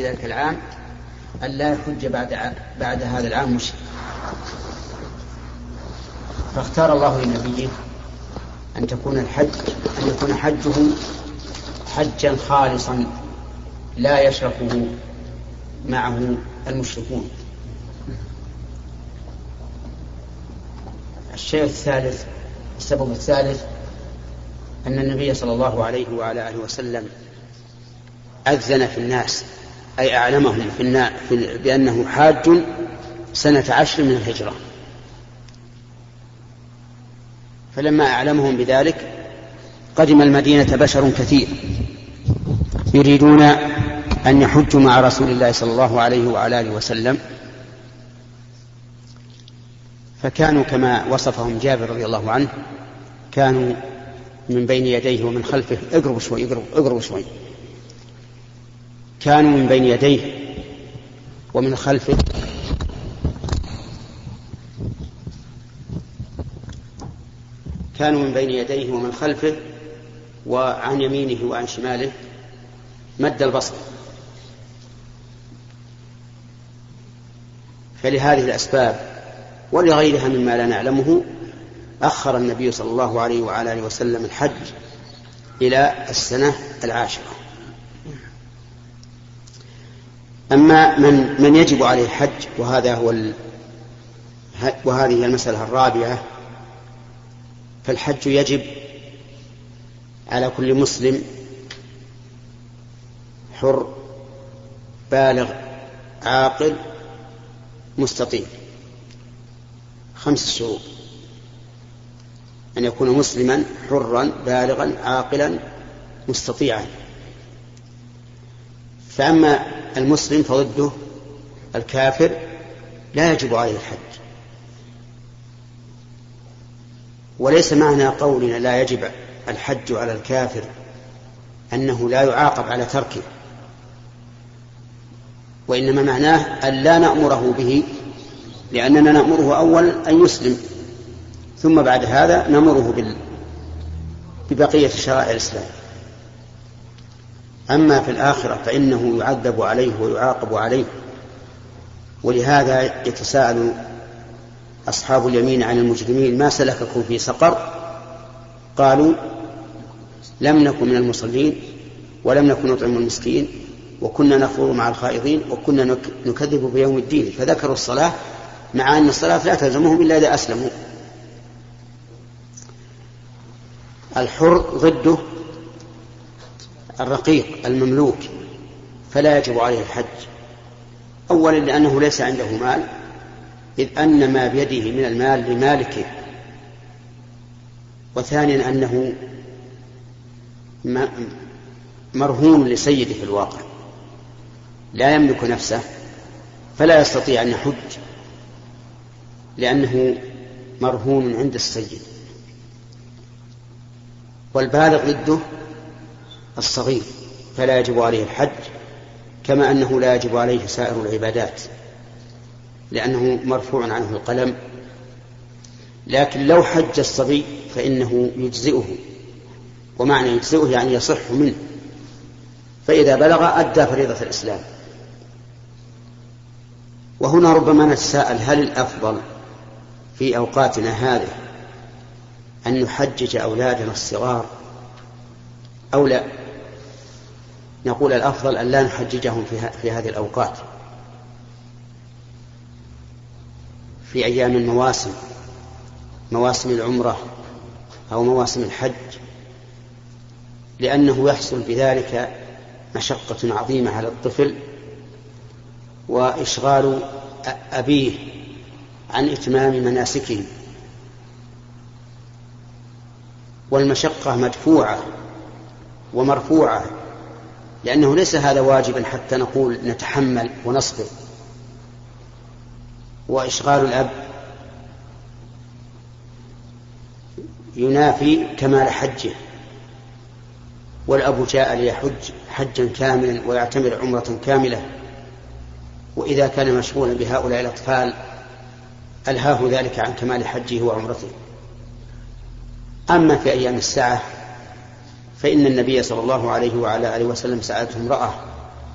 ذلك العام أن لا يحج بعد بعد هذا العام مشرك. فاختار الله لنبيه أن تكون الحج أن يكون حجه حجا خالصا لا يشركه معه المشركون. الشيء الثالث السبب الثالث أن النبي صلى الله عليه وعلى آله وسلم أذن في الناس أي أعلمهم في النا... في... بأنه حاج سنة عشر من الهجرة. فلما أعلمهم بذلك قدم المدينة بشر كثير يريدون أن يحجوا مع رسول الله صلى الله عليه وعلى آله وسلم. فكانوا كما وصفهم جابر رضي الله عنه كانوا من بين يديه ومن خلفه اقربوا شوي اقربوا, اقربوا شوي. كانوا من بين يديه ومن خلفه كانوا من بين يديه ومن خلفه وعن يمينه وعن شماله. مد البصر. فلهذه الأسباب ولغيرها مما لا نعلمه أخر النبي صلى الله عليه وعلى آله وسلم الحج إلى السنة العاشرة. أما من من يجب عليه الحج وهذا هو ال... وهذه المسألة الرابعة فالحج يجب على كل مسلم حر بالغ عاقل مستطيع. خمس شروط. أن يكون مسلما حرا بالغا عاقلا مستطيعا. فأما المسلم فضده الكافر لا يجب عليه الحج وليس معنى قولنا لا يجب الحج على الكافر أنه لا يعاقب على تركه وإنما معناه أن لا نأمره به لأننا نأمره أول أن يسلم ثم بعد هذا نأمره. ببقية شرائع الإسلام أما في الآخرة فإنه يعذب عليه ويعاقب عليه. ولهذا يتساءل أصحاب اليمين عن المجرمين ما سلككم في سقر؟ قالوا لم نكن من المصلين ولم نكن نطعم المسكين وكنا نخوض مع الخائضين وكنا نكذب بيوم الدين. فذكروا الصلاة مع أن الصلاة لا تلزمهم إلا إذا أسلموا. الحر ضده الرقيق المملوك فلا يجب عليه الحج. أولا لأنه ليس عنده مال إذ أن ما بيده من المال لمالكه. وثانيا أنه مرهون لسيده في الواقع. لا يملك نفسه فلا يستطيع أن يحج لأنه مرهون عند السيد. والبالغ ضده الصغير فلا يجب عليه الحج كما أنه لا يجب عليه سائر العبادات لأنه مرفوع عنه القلم. لكن لو حج الصبي فإنه يجزئه. ومعنى يجزئه يعني يصح منه. فإذا بلغ أدى فريضة الإسلام. وهنا ربما نتساءل هل الأفضل في أوقاتنا هذه أن نحجج أولادنا الصغار أو لا؟ نقول الأفضل أن لا نحججهم في هذه الأوقات. في أيام المواسم مواسم العمرة أو مواسم الحج لأنه يحصل بذلك مشقة عظيمة على الطفل وإشغال أبيه عن إتمام مناسكه. والمشقة مدفوعة ومرفوعة. لأنه ليس هذا واجبا حتى نقول نتحمل ونصبر. وإشغال الأب ينافي كمال حجه والأب جاء ليحج حجا كاملا ويعتمر عمرة كاملة. وإذا كان مشغولا بهؤلاء الأطفال ألهاه ذلك عن كمال حجه وعمرته. أما في أيام الساعة فإن النبي صلى الله عليه وعلى آله وسلم سألته امرأة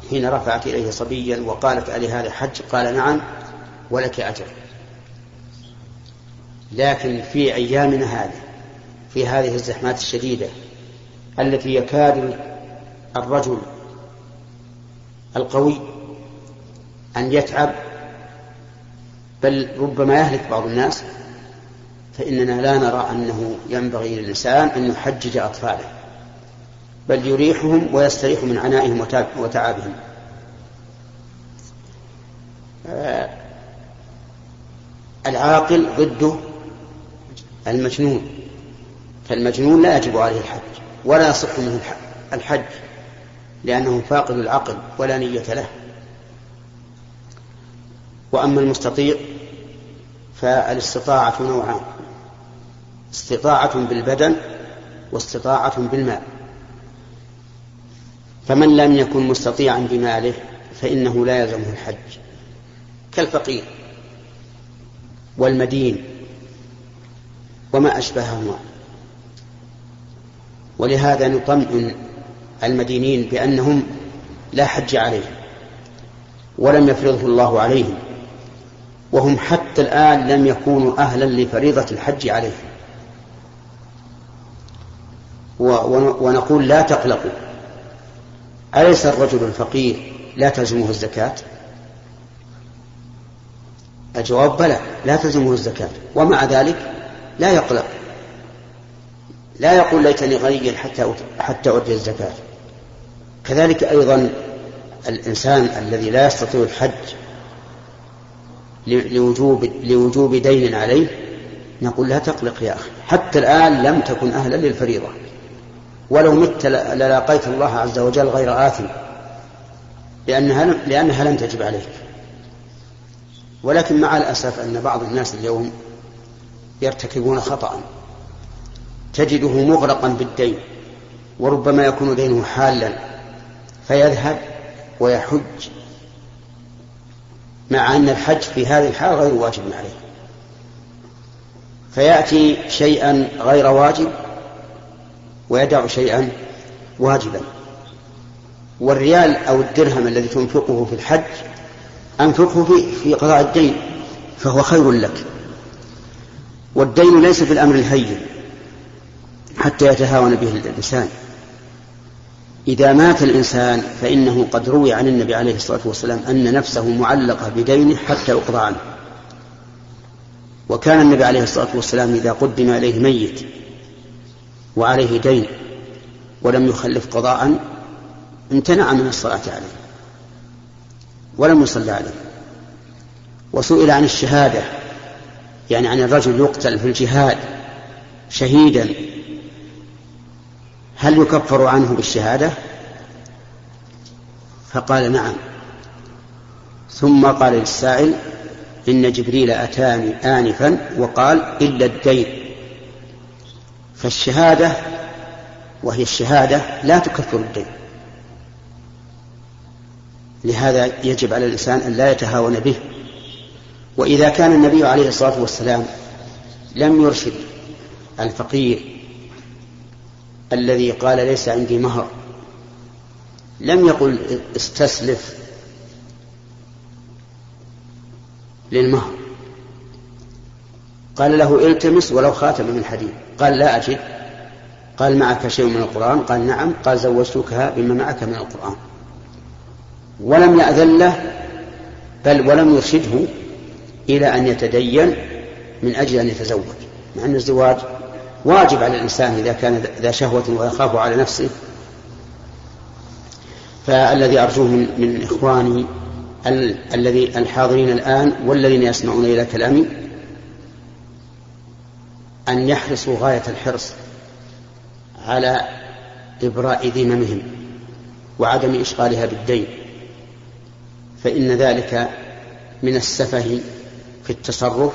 حين رفعت إليه صبيا وقالت ألي هذا حج؟ قال نعم ولك أجر. لكن في أيامنا هذه في هذه الزحمات الشديدة التي يكاد الرجل القوي أن يتعب بل ربما يهلك بعض الناس فإننا لا نرى أنه ينبغي للإنسان أن يحجج أطفاله. بل يريحهم ويستريح من عنائهم وتعبهم آه، العاقل ضده المجنون. فالمجنون لا يجب عليه الحج ولا يصح منه الحج لأنه فاقد العقل ولا نية له. وأما المستطيع فالاستطاعة نوعان استطاعة بالبدن واستطاعة بالمال فمن لم يكن مستطيعا بماله فإنه لا يلزمه الحج. كالفقير والمدين وما أشبههما. ولهذا نطمئن المدينين بأنهم لا حج عليهم ولم يفرضه الله عليهم وهم حتى الآن لم يكونوا أهلا لفريضة الحج عليهم. ونقول لا تقلقوا. أليس الرجل الفقير لا تلزمه الزكاة؟ الجواب بلى لا تلزمه الزكاة. ومع ذلك لا يقلق لا يقول ليتني غنيا حتى حتى أؤدي الزكاة. كذلك أيضا الإنسان الذي لا يستطيع الحج لوجوب لوجوب دين عليه نقول لا تقلق يا أخي حتى الآن لم تكن أهلا للفريضة. ولو مت للاقيت الله عز وجل غير آثم. لأنها لأنها لم تجب عليك. ولكن مع الأسف أن بعض الناس اليوم يرتكبون خطأ. تجده مغرقا بالدين وربما يكون دينه حالا فيذهب ويحج. مع أن الحج في هذه الحال غير واجب عليه. فيأتي شيئا غير واجب ويدع شيئا واجبا. والريال أو الدرهم الذي تنفقه في الحج أنفقه في, في قضاء الدين فهو خير لك. والدين ليس في الأمر الهين حتى يتهاون به الإنسان. إذا مات الإنسان فإنه قد روي عن النبي عليه الصلاة والسلام أن نفسه معلقة بدينه حتى يقضى عنه. وكان النبي عليه الصلاة والسلام إذا قدم إليه ميت وعليه دين ولم يخلف قضاء امتنع من الصلاة عليه ولم يصلى عليه. وسئل عن الشهادة يعني عن الرجل يقتل في الجهاد شهيدا هل يكفر عنه بالشهادة؟ فقال نعم. ثم قال للسائل إن جبريل أتاني آنفا وقال إلا الدين. فالشهادة وهي الشهادة لا تكفر الدين. لهذا يجب على الإنسان أن لا يتهاون به. وإذا كان النبي عليه الصلاة والسلام لم يرشد الفقير الذي قال ليس عندي مهر لم يقل استسلف للمهر. قال له التمس ولو خاتم من حديد قال لا أجد. قال معك شيء من القرآن؟ قال نعم. قال زوجتكها بما معك من القرآن. ولم يأذن له بل ولم يرشده إلى أن يتدين من أجل أن يتزوج. مع أن الزواج واجب على الإنسان إذا كان ذا شهوة ويخاف على نفسه. فالذي أرجوه من, من إخواني الذي الحاضرين الآن والذين يسمعون إلى كلامي أن يحرصوا غاية الحرص على إبراء ذممهم وعدم إشغالها بالدين فإن ذلك من السفه في التصرف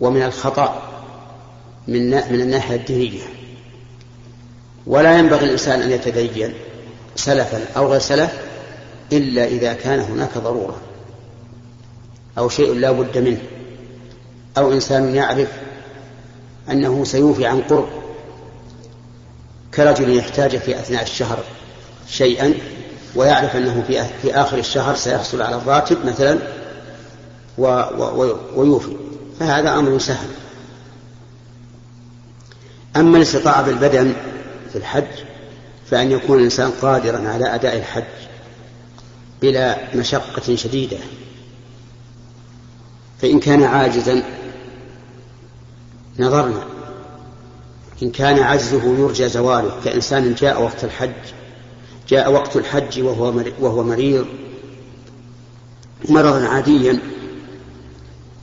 ومن الخطأ من من الناحية الدينية. ولا ينبغي الإنسان أن يتدين سلفا أو غير سلف إلا إذا كان هناك ضرورة أو شيء لا بد منه أو إنسان يعرف أنه سيوفي عن قرب كرجل يحتاج في أثناء الشهر شيئا ويعرف أنه في في آخر الشهر سيحصل على الراتب مثلا ويوفي. فهذا أمر سهل. أما الاستطاعة بالبدن في الحج فأن يكون الإنسان قادرا على أداء الحج بلا مشقة شديدة فإن كان عاجزا نظرنا. إن كان عجزه يرجى زواله. كإنسان جاء وقت الحج جاء وقت الحج وهو وهو مريض مرضا عاديا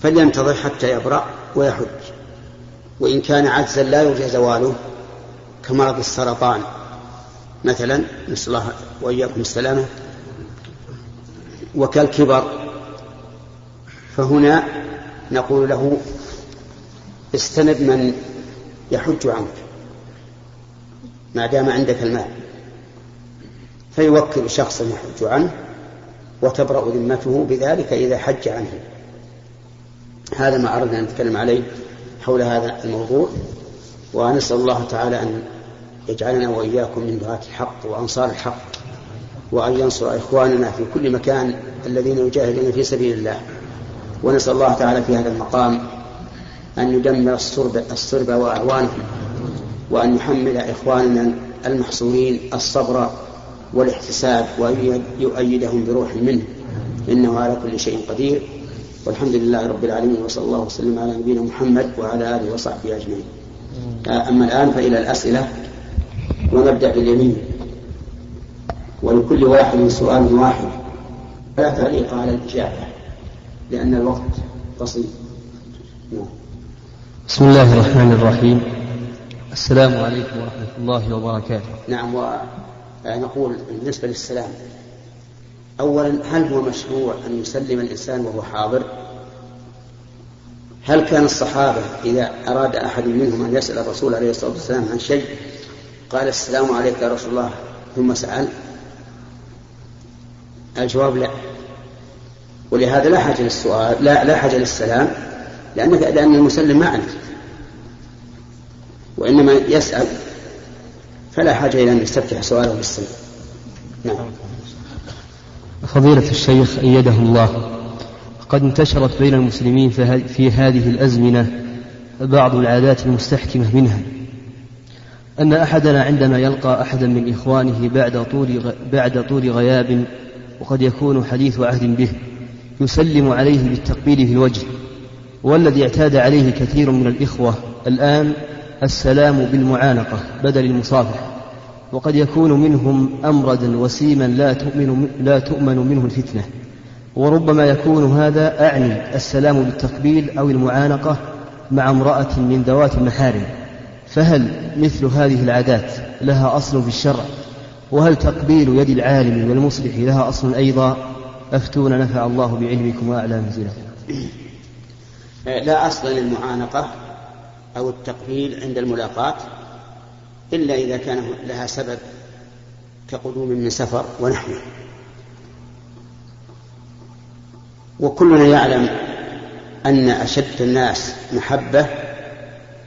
فلينتظر حتى يبرأ ويحج. وإن كان عجزا لا يرجى زواله كمرض السرطان. مثلا نسأل الله وإياكم السلامة. وكالكبر. فهنا نقول له استند من يحج عنك ما دام عندك المال. فيوكل شخصا يحج عنه وتبرأ ذمته بذلك إذا حج عنه. هذا ما أردنا أن نتكلم عليه حول هذا الموضوع ونسأل الله تعالى أن يجعلنا وإياكم من دعاة الحق وأنصار الحق وأن ينصر إخواننا في كل مكان الذين يجاهدون في سبيل الله. ونسأل الله تعالى في هذا المقام أن يدمر الصرب, الصرب وأعوانهم وأن يحمل إخواننا المحصورين الصبر والاحتساب وأن يؤيدهم بروح منه. إنه على كل شيء قدير. والحمد لله رب العالمين وصلى الله وسلم على نبينا محمد وعلى آله وصحبه أجمعين. أما الآن فإلى الأسئلة ونبدأ باليمين. ولكل واحد سؤال واحد. لا تعليق على الإجابة لأن الوقت قصير. نعم. بسم الله الرحمن الرحيم. السلام عليكم ورحمة الله وبركاته. نعم ونقول بالنسبة للسلام أولا هل هو مشروع أن يسلم الإنسان وهو حاضر؟ هل كان الصحابة إذا أراد أحد منهم أن يسأل الرسول عليه الصلاة والسلام عن شيء قال السلام عليك يا رسول الله ثم سأل؟ الجواب لا. ولهذا لا حاجة للسؤال لا لا حاجة للسلام. لأنك لأن المسلم ما أنت وإنما يسأل فلا حاجة إلى أن يستفتح سؤاله بالسلام نعم. فضيلة الشيخ أيده الله. قد انتشرت بين المسلمين في هذه الأزمنة بعض العادات المستحكمة منها. أن أحدنا عندما يلقى أحدا من إخوانه بعد طول بعد طول غياب وقد يكون حديث عهد به يسلم عليه بالتقبيل في الوجه. والذي اعتاد عليه كثير من الإخوة. الآن السلام بالمعانقة بدل المصافحة وقد يكون منهم أمردا وسيما لا تؤمن, لا تؤمن منه الفتنة. وربما يكون هذا أعني السلام بالتقبيل أو المعانقة مع امرأة من ذوات المحارم. فهل مثل هذه العادات لها أصل في الشرع؟ وهل تقبيل يد العالم والمصلح لها أصل أيضا؟ أفتونا نفع الله بعلمكم وأعلى منزلكم لا أصل للمعانقة أو التقبيل عند الملاقاة إلا إذا كان لها سبب كقدوم من سفر ونحوه. وكلنا يعلم أن أشد الناس محبة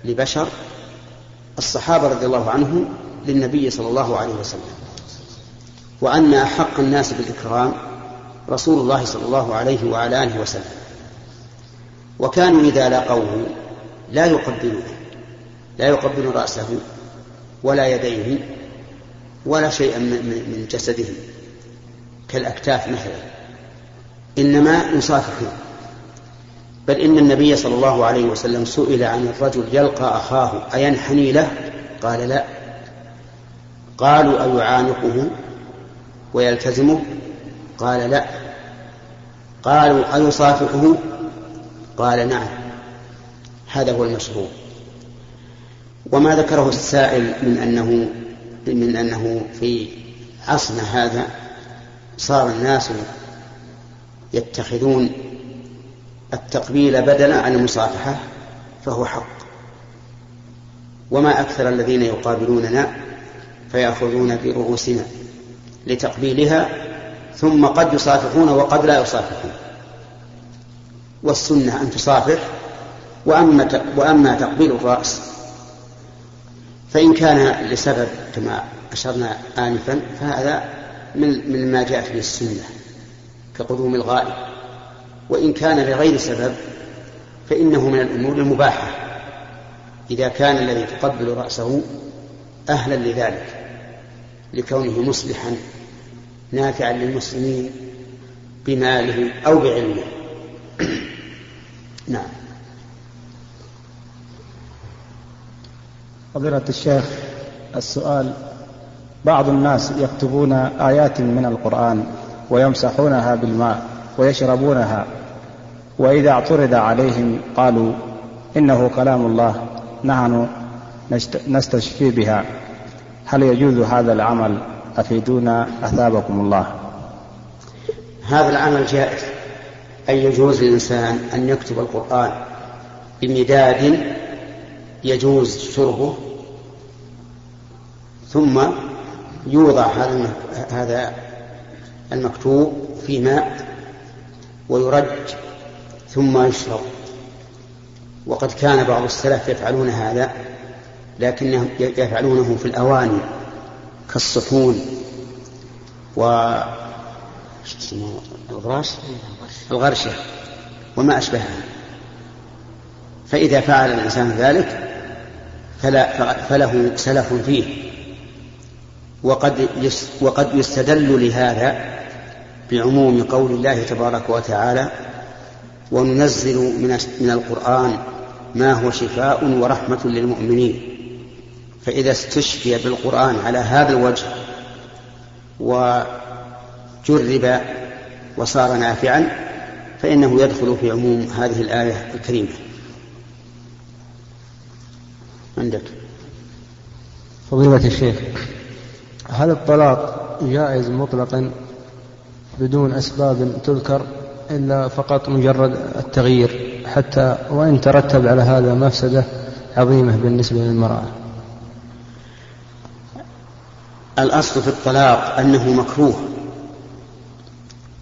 لبشر الصحابة رضي الله عنهم للنبي صلى الله عليه وسلم وأن أحق الناس بالإكرام رسول الله صلى الله عليه وعلى آله وسلم. وكانوا إذا لقوه لا يقبلونه لا يقبلون رأسه ولا يديه ولا شيئا من جسده كالأكتاف مثلا. إنما يصافحون. بل إن النبي صلى الله عليه وسلم سئل عن الرجل يلقى أخاه أينحني له؟ قال لا. قالوا أيعانقه ويلتزمه؟ قال لا. قالوا أيصافحه؟ قال نعم هذا هو المشروع. وما ذكره السائل من أنه من أنه في عصرنا هذا صار الناس يتخذون التقبيل بدلا عن المصافحة فهو حق. وما أكثر الذين يقابلوننا فيأخذون برؤوسنا لتقبيلها ثم قد يصافحون وقد لا يصافحون. والسنة أن تصافح وأما وأما تقبيل الرأس فإن كان لسبب كما أشرنا آنفا فهذا من من ما جاءت به السنة كقدوم الغائب. وإن كان لغير سبب فإنه من الأمور المباحة. إذا كان الذي تقبل رأسه أهلا لذلك لكونه مصلحا نافعا للمسلمين بماله أو بعلمه. نعم. فضيلة الشيخ السؤال بعض الناس يكتبون آيات من القرآن ويمسحونها بالماء ويشربونها وإذا اعترض عليهم قالوا إنه كلام الله نحن نستشفي بها. هل يجوز هذا العمل؟ أفيدونا أثابكم الله. هذا العمل جائز. أي يجوز للإنسان أن يكتب القرآن بمداد يجوز شربه؟ ثم يوضع هذا هذا المكتوب في ماء ويرج ثم يشرب. وقد كان بعض السلف يفعلون هذا لكنهم يفعلونه في الأواني كالصحون و الغراش الغرشة وما أشبهها. فإذا فعل الإنسان ذلك فلا فله سلف فيه. وقد وقد يستدل لهذا بعموم قول الله تبارك وتعالى وننزل من من القرآن ما هو شفاء ورحمة للمؤمنين. فإذا استشفي بالقرآن على هذا الوجه وجرب وصار نافعا فإنه يدخل في عموم هذه الآية الكريمة. عندك؟ فضيلة الشيخ هل الطلاق جائز مطلقا بدون أسباب تذكر إلا فقط مجرد التغيير حتى وإن ترتب على هذا مفسدة عظيمة بالنسبة للمرأة؟ الأصل في الطلاق أنه مكروه.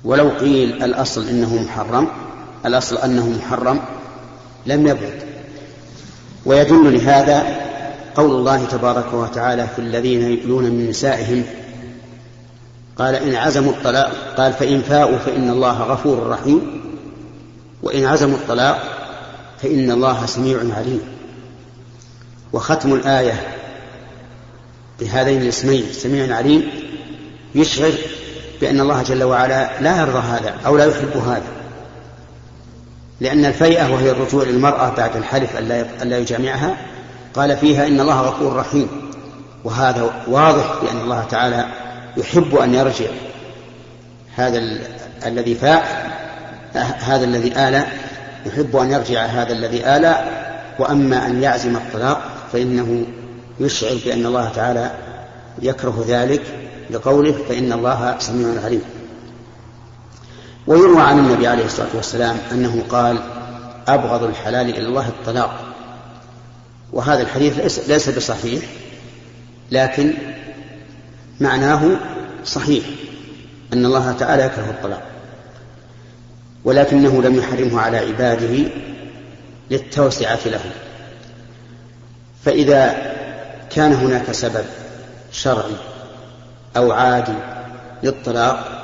ولو قيل الأصل إنه محرم الأصل أنه محرم لم يبعد ويدل لهذا قول الله تبارك وتعالى في الذين يؤلون من نسائهم قال إن عزموا الطلاق قال فإن فاءوا فإن الله غفور رحيم وإن عزموا الطلاق فإن الله سميع عليم. وختم الآية بهذين الاسمين سميع عليم يشعر بأن الله جل وعلا لا يرضى هذا أو لا يحب هذا. لأن الفيئة وهي الرجوع للمرأة بعد الحلف ألا يجامعها قال فيها إن الله غفور رحيم. وهذا واضح بأن الله تعالى يحب أن يرجع هذا ال... الذي فاء هذا الذي آلى يحب أن يرجع هذا الذي آلى. وأما أن يعزم الطلاق فإنه يشعر بأن الله تعالى يكره ذلك. لقوله فإن الله سميع عليم. ويروى عن النبي عليه الصلاة والسلام أنه قال أبغض الحلال إلى الله الطلاق. وهذا الحديث ليس, ليس بصحيح لكن معناه صحيح أن الله تعالى يكره الطلاق. ولكنه لم يحرمه على عباده للتوسعة لهم فإذا كان هناك سبب شرعي أو عادي للطلاق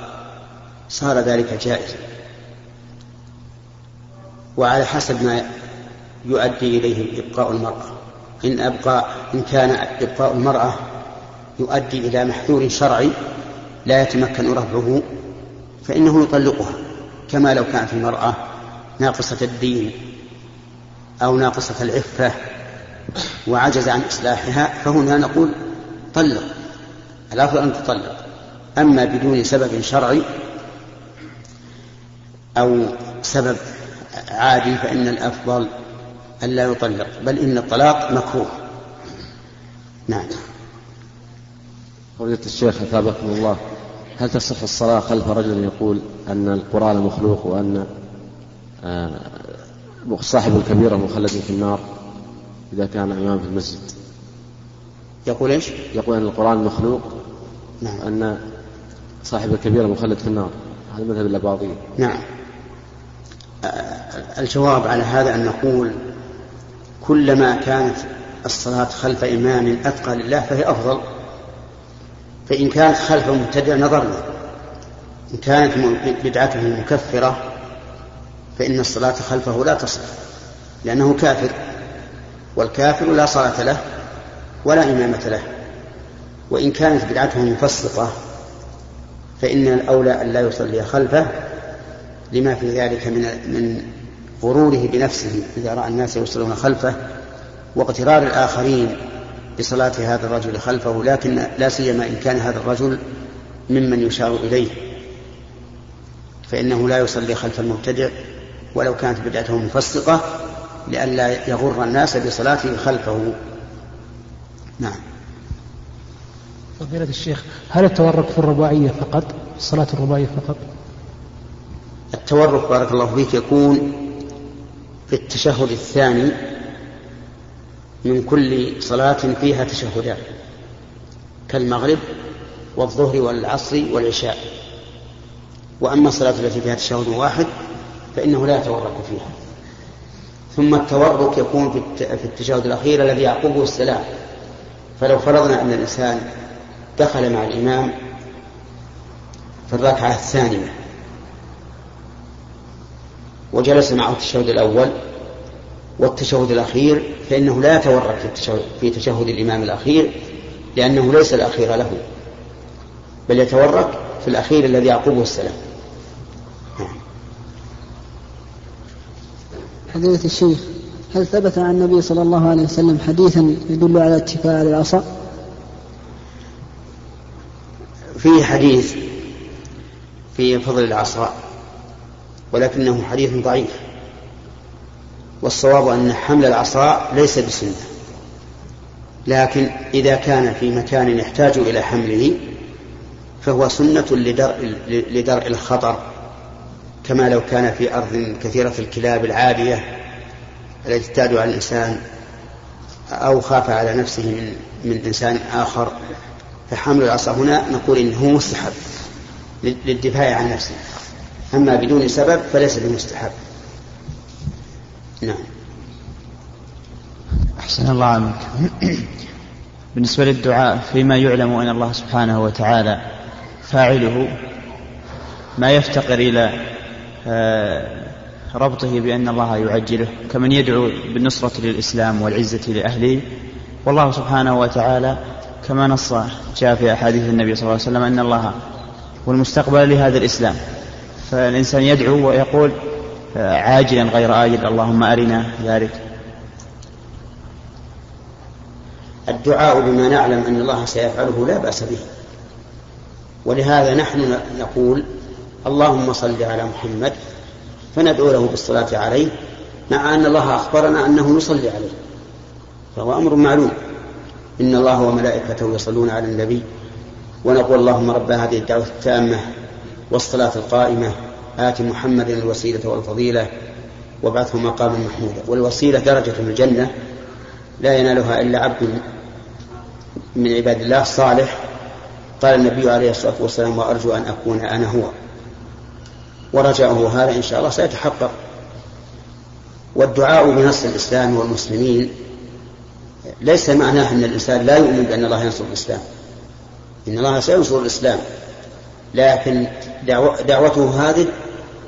صار ذلك جائزا. وعلى حسب ما يؤدي إليه إبقاء المرأة. إن أبقى إن كان إبقاء المرأة يؤدي إلى محذور شرعي لا يتمكن رفعه فإنه يطلقها. كما لو كانت المرأة ناقصة الدين أو ناقصة العفة وعجز عن إصلاحها فهنا نقول طلق. الأفضل أن تطلق. أما بدون سبب شرعي أو سبب عادي فإن الأفضل ألا يطلق بل إن الطلاق مكروه. نعم. فضيلة الشيخ أثابكم الله. هل تصح الصلاة خلف رجل يقول أن القرآن مخلوق وأن آه، صاحب الكبيرة مخلد في النار إذا كان إمام في المسجد؟ يقول إيش؟ يقول أن القرآن مخلوق نعم. أن صاحب الكبيرة مخلد في النار. هذا مذهب الأباضية نعم. الجواب على هذا أن نقول كلما كانت الصلاة خلف إمام أتقى لله فهي أفضل. فإن كانت خلف المبتدع نظرنا إن كانت بدعته مكفرة فإن الصلاة خلفه لا تصح لأنه كافر والكافر لا صلاة له ولا إمامة له. وإن كانت بدعته مفسقة فإن الأولى أن لا يصلي خلفه لما في ذلك من من غروره بنفسه إذا رأى الناس يصلون خلفه واغترار الآخرين بصلاة هذا الرجل خلفه لكن لا سيما إن كان هذا الرجل ممن يشار إليه. فإنه لا يصلي خلف المبتدع ولو كانت بدعته مفسقة لئلا يغر الناس بصلاته خلفه. نعم. فضيلة الشيخ هل التورك في الرباعية فقط؟ الصلاة الرباعية فقط؟ التورك بارك الله فيك يكون في التشهد الثاني من كل صلاة فيها تشهدان كالمغرب والظهر والعصر والعشاء. وأما الصلاة التي فيها تشهد واحد فإنه لا يتورك فيها. ثم التورك يكون في التشهد الأخير الذي يعقبه السلام. فلو فرضنا أن الإنسان دخل مع الإمام في الركعة الثانية. وجلس معه التشهد الأول والتشهد الأخير فإنه لا يتورك في في تشهد الإمام الأخير لأنه ليس الأخير له بل يتورك في الأخير الذي يعقبه السلام. فضيلة الشيخ هل ثبت عن النبي صلى الله عليه وسلم حديثا يدل على اتكاء على العصا؟ فيه حديث في فضل العصا ولكنه حديث ضعيف والصواب أن حمل العصا ليس بسنة لكن إذا كان في مكان يحتاج إلى حمله فهو سنة لدرء, لدرء الخطر كما لو كان في أرض كثيرة الكلاب العادية التي تعد على الإنسان أو خاف على نفسه من, من إنسان آخر. فحمل العصا هنا نقول إنه مستحب للدفاع عن نفسه. أما بدون سبب فليس بمستحب. نعم. أحسن الله عنك. بالنسبة للدعاء فيما يعلم أن الله سبحانه وتعالى فاعله ما يفتقر إلى آه، ربطه بأن الله يعجله كمن يدعو بالنصرة للإسلام والعزة لأهله والله سبحانه وتعالى كما نص جاء في أحاديث النبي صلى الله عليه وسلم أن الله والمستقبل لهذا الإسلام. فالإنسان يدعو ويقول عاجلا غير آجل اللهم أرنا ذلك. الدعاء بما نعلم أن الله سيفعله لا بأس به. ولهذا نحن نقول اللهم صل على محمد فندعو له بالصلاة عليه مع أن الله أخبرنا أنه يصلي عليه فهو أمر معلوم. إن الله وملائكته يصلون على النبي ونقول اللهم رب هذه الدعوة التامة والصلاة القائمة آت محمد الوسيلة والفضيلة وابعثه مقاما محمودا. والوسيلة درجة في الجنة لا ينالها إلا عبد من عباد الله صالح. قال النبي عليه الصلاة والسلام وأرجو أن أكون أنا هو. ورجاؤه هذا إن شاء الله سيتحقق. والدعاء بنصر الإسلام والمسلمين ليس معناه أن الإنسان لا يؤمن بأن الله ينصر الإسلام. إن الله سينصر الإسلام. لكن دعوته هذه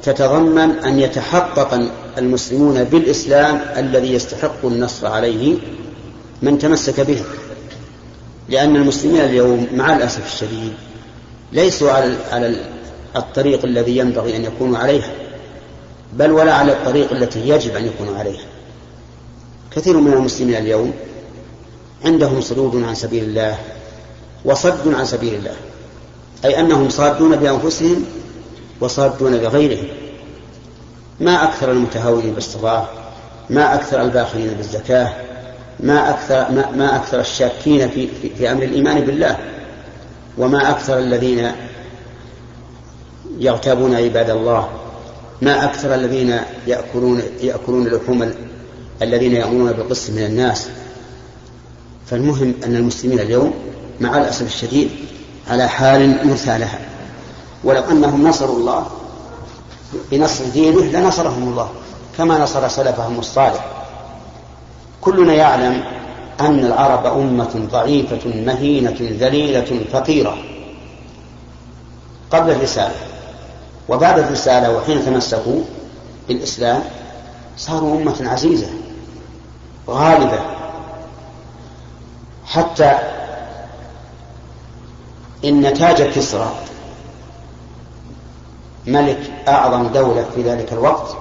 تتضمن أن يتحقق المسلمون بالإسلام الذي يستحق النصر عليه من تمسك به. لأن المسلمين اليوم مع الأسف الشديد ليسوا على على الطريق الذي ينبغي أن يكونوا عليه بل ولا على الطريق التي يجب أن يكونوا عليها. كثير من المسلمين اليوم عندهم صدود عن سبيل الله وصد عن سبيل الله أي أنهم صادون بأنفسهم وصادون بغيرهم. ما أكثر المتهاونين بالصلاة ما أكثر الباخلين بالزكاة ما أكثر ما, ما أكثر الشاكين في, في, في أمر الإيمان بالله وما أكثر الذين يغتابون عباد الله ما أكثر الذين يأكلون يأكلون لحوم الذين يأمرون بالقسط من الناس. فالمهم أن المسلمين اليوم مع الأسف الشديد على حال مرثى لها. ولو أنهم نصروا الله بنصر دينه لنصرهم الله كما نصر سلفهم الصالح. كلنا يعلم أن العرب أمة ضعيفة مهينة ذليلة فقيرة. قبل الرسالة وبعد الرسالة وحين تمسكوا بالإسلام صاروا أمة عزيزة غالبة. حتى إن تاج كسرى ملك أعظم دولة في ذلك الوقت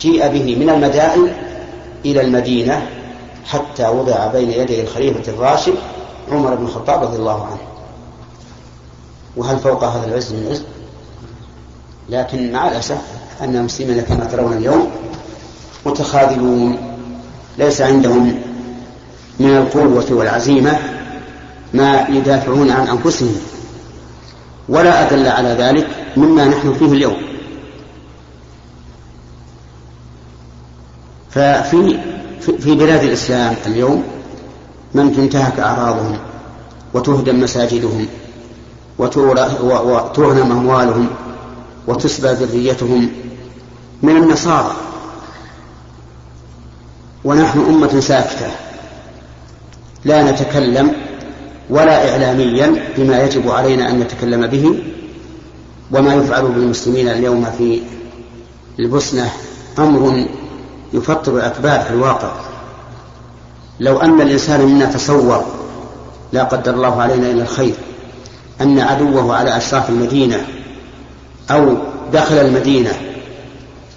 جيء به من المدائن إلى المدينة حتى وضع بين يدي الخليفة الراشد عمر بن الخطاب رضي الله عنه. وهل فوق هذا العز من عز؟ لكن مع الأسف أن المسلمين كما ترون اليوم متخاذلون ليس عندهم من القوة والعزيمة ما يدافعون عن أنفسهم. ولا أدل على ذلك مما نحن فيه اليوم. ففي في بلاد الإسلام اليوم من تنتهك أعراضهم وتهدم مساجدهم وتغنم أموالهم وتسبى ذريتهم من النصارى. ونحن أمة ساكتة. لا نتكلم ولا إعلاميا بما يجب علينا أن نتكلم به وما يفعل بالمسلمين اليوم في البوسنة أمر يفطر الأكباد في الواقع. لو أن الإنسان منا تصور لا قدر الله علينا إلا الخير أن عدوه على أشراف المدينة أو دخل المدينة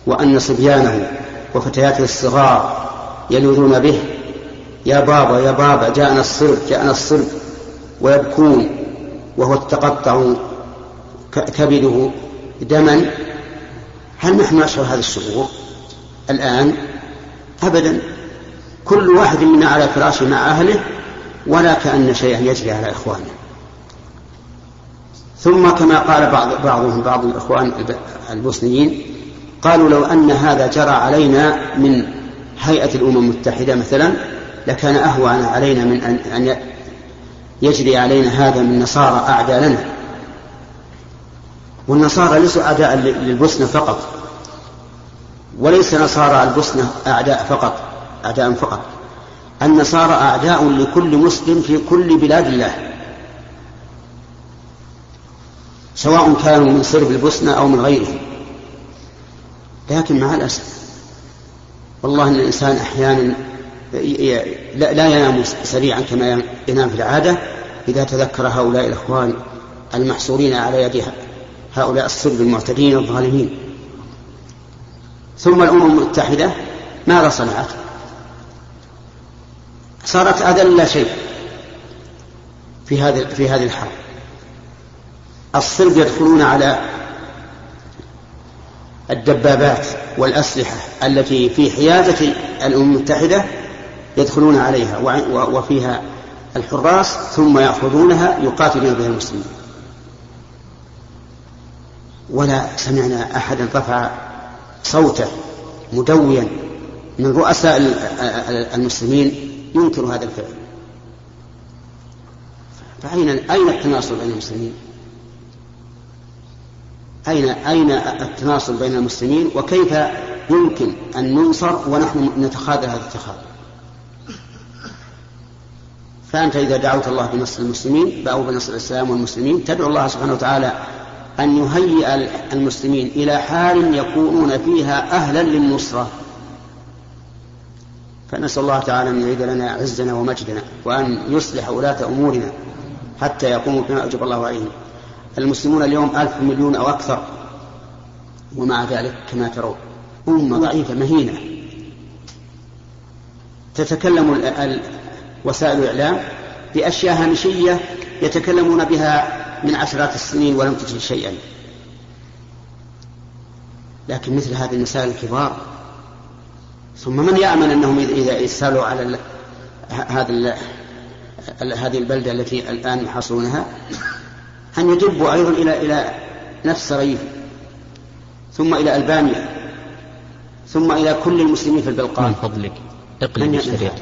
وأن صبيانه وفتياته الصغار يلوذون به يا بابا يا بابا جاءنا الصرف جاءنا الصرف ويبكون وهو تتقطع كبده دما. هل نحن نشعر هذا الشعور الآن؟ أبدا. كل واحد منا على فراشه مع أهله ولا كأن شيئا يجري على إخوانه. ثم كما قال بعض بعضهم بعض الإخوان البوسنيين قالوا لو أن هذا جرى علينا من هيئة الأمم المتحدة مثلا لكان أهون علينا من أن يجري علينا هذا من نصارى أعداء لنا والنصارى ليسوا أعداء للبوسنة فقط. وليس نصارى البوسنة أعداء فقط أعداء فقط. النصارى أعداء لكل مسلم في كل بلاد الله. سواء كانوا من صرب البوسنة أو من غيرهم. لكن مع الأسف والله أن الإنسان أحيانا لا ينام سريعا كما ينام في العادة. إذا تذكر هؤلاء الإخوان المحصورين على يد هؤلاء الصرب المعتدين الظالمين. ثم الأمم المتحدة ماذا صنعت؟ صارت أذل شيء في هذه في هذه الحرب. الصرب يدخلون على الدبابات والأسلحة التي في حيازة الأمم المتحدة يدخلون عليها وفيها الحراس ثم يأخذونها يقاتلون بها المسلمين. ولا سمعنا أحدا رفع صوته مدويا من رؤساء المسلمين ينكر هذا الفعل. فأين أين التناصر بين المسلمين؟ أين أين التناصر بين المسلمين؟ وكيف يمكن أن ننصر ونحن نتخاذل هذا التخاذل فأنت إذا دعوت الله بنصر المسلمين أو بنصر الإسلام والمسلمين تدعو الله سبحانه وتعالى أن يهيئ المسلمين إلى حال يكونون فيها أهلا للنصرة. فنسأل الله تعالى أن يعيد لنا عزنا ومجدنا وأن يصلح ولاة أمورنا حتى يقوموا بما أوجب الله عليهم. المسلمون اليوم ألف مليون أو أكثر ومع ذلك كما ترون أمة ضعيفة مهينة. تتكلم وسائل الإعلام بأشياء هامشية يتكلمون بها من عشرات السنين ولم تجد شيئا. لكن مثل هذه المسائل الكبار ثم من يأمن أنهم إذا سالوا على هذا هذه البلدة التي الآن يحاصرونها أن يدبوا أيضا إلى إلى نفس ريف ثم إلى ألبانيا ثم إلى كل المسلمين في البلقان. من فضلك اقلب الشريط